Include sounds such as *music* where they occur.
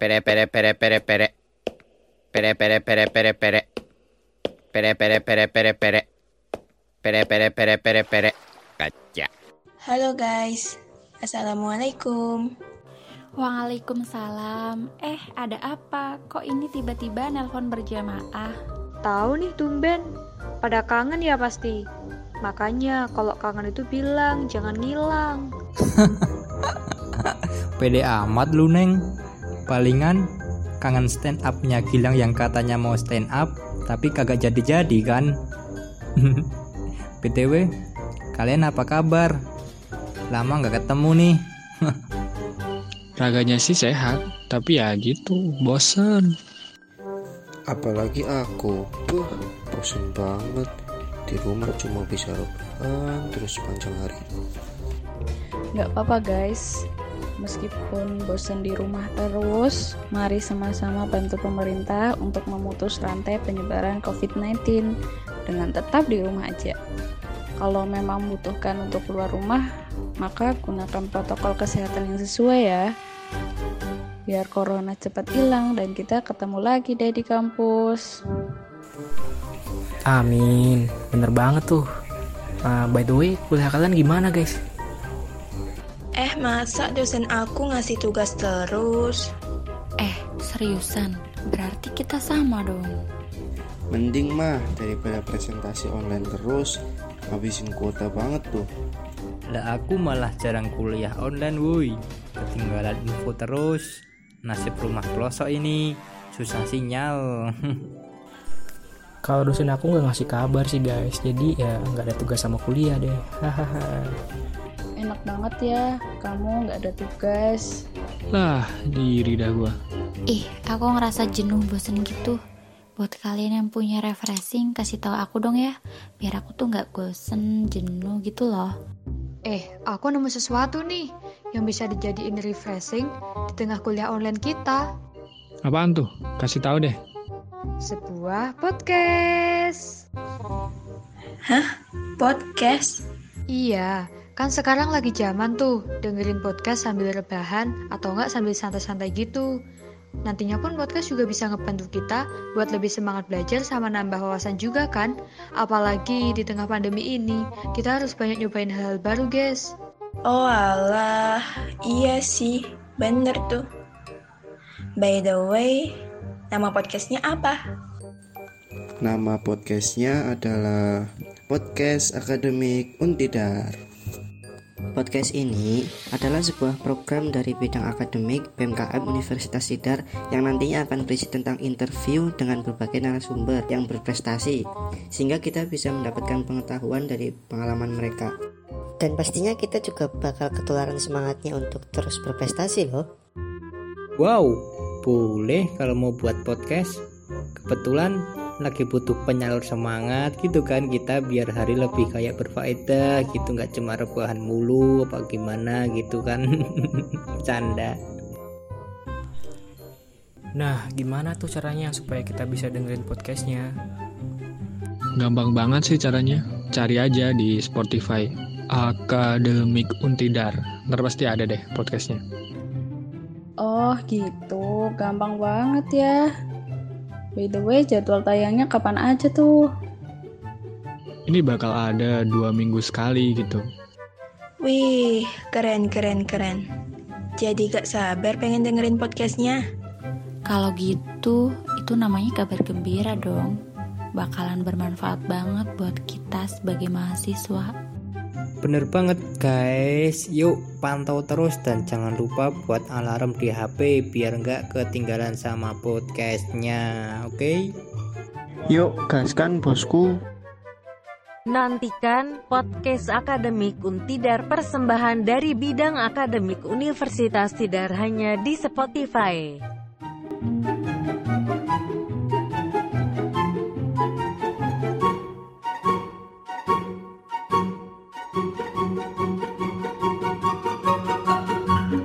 Pere pere pere pere pere. Pere pere pere pere pere. Pere pere pere pere pere. Pere pere pere pere pere. Kaca. Halo guys, Assalamualaikum. Waalaikumsalam. Eh, ada apa? Kok ini tiba-tiba nelpon berjamaah? Tahu nih tumben, pada kangen ya pasti. Makanya kalau kangen itu bilang, jangan ngilang. *laughs* Pede amat lu neng Palingan kangen stand upnya Gilang yang katanya mau stand up Tapi kagak jadi-jadi kan *laughs* PTW Kalian apa kabar? Lama nggak ketemu nih *laughs* Raganya sih sehat, tapi ya gitu, bosen. Apalagi aku, tuh bosen banget. Di rumah cuma bisa rebahan terus panjang hari. Nggak apa-apa guys. Meskipun bosan di rumah terus, mari sama-sama bantu pemerintah untuk memutus rantai penyebaran COVID-19 dengan tetap di rumah aja. Kalau memang membutuhkan untuk keluar rumah, maka gunakan protokol kesehatan yang sesuai ya. Biar corona cepat hilang dan kita ketemu lagi deh di kampus. Amin, bener banget tuh. Uh, by the way, kuliah kalian gimana guys? Eh, masa dosen aku ngasih tugas terus? Eh, seriusan? Berarti kita sama dong. Mending mah daripada presentasi online terus, habisin kuota banget tuh. Lah aku malah jarang kuliah online woi Ketinggalan info terus Nasib rumah pelosok ini Susah sinyal *laughs* Kalau dosen aku nggak ngasih kabar sih guys, jadi ya nggak ada tugas sama kuliah deh. Hahaha. Enak banget ya, kamu nggak ada tugas. Lah, diri dah gua. Ih, aku ngerasa jenuh bosen gitu. Buat kalian yang punya refreshing, kasih tahu aku dong ya, biar aku tuh nggak bosen, jenuh gitu loh. Eh, aku nemu sesuatu nih yang bisa dijadiin refreshing di tengah kuliah online kita. Apaan tuh? Kasih tahu deh. Sebuah podcast. Hah? Podcast? Iya, kan sekarang lagi zaman tuh dengerin podcast sambil rebahan atau enggak sambil santai-santai gitu. Nantinya pun podcast juga bisa ngebantu kita buat lebih semangat belajar sama nambah wawasan juga kan. Apalagi di tengah pandemi ini, kita harus banyak nyobain hal-hal baru guys. Oh alah, iya sih, bener tuh. By the way, nama podcastnya apa? Nama podcastnya adalah Podcast Akademik Untidar. Podcast ini adalah sebuah program dari bidang akademik BMKM Universitas Sidar yang nantinya akan berisi tentang interview dengan berbagai narasumber yang berprestasi sehingga kita bisa mendapatkan pengetahuan dari pengalaman mereka. Dan pastinya kita juga bakal ketularan semangatnya untuk terus berprestasi loh. Wow, boleh kalau mau buat podcast. Kebetulan lagi butuh penyalur semangat gitu kan kita biar hari lebih kayak berfaedah gitu nggak cuma rebahan mulu apa gimana gitu kan *laughs* canda Nah, gimana tuh caranya supaya kita bisa dengerin podcastnya? Gampang banget sih caranya. Cari aja di Spotify. Akademik Untidar. Ntar pasti ada deh podcastnya. Oh gitu, gampang banget ya. By the way, jadwal tayangnya kapan aja tuh? Ini bakal ada dua minggu sekali gitu. Wih, keren keren keren. Jadi gak sabar pengen dengerin podcastnya. Kalau gitu, itu namanya kabar gembira dong. Bakalan bermanfaat banget buat kita sebagai mahasiswa. Bener banget guys Yuk pantau terus dan jangan lupa buat alarm di HP Biar nggak ketinggalan sama podcastnya Oke okay? Yuk gaskan bosku Nantikan podcast akademik Untidar persembahan dari bidang akademik Universitas Tidar hanya di Spotify.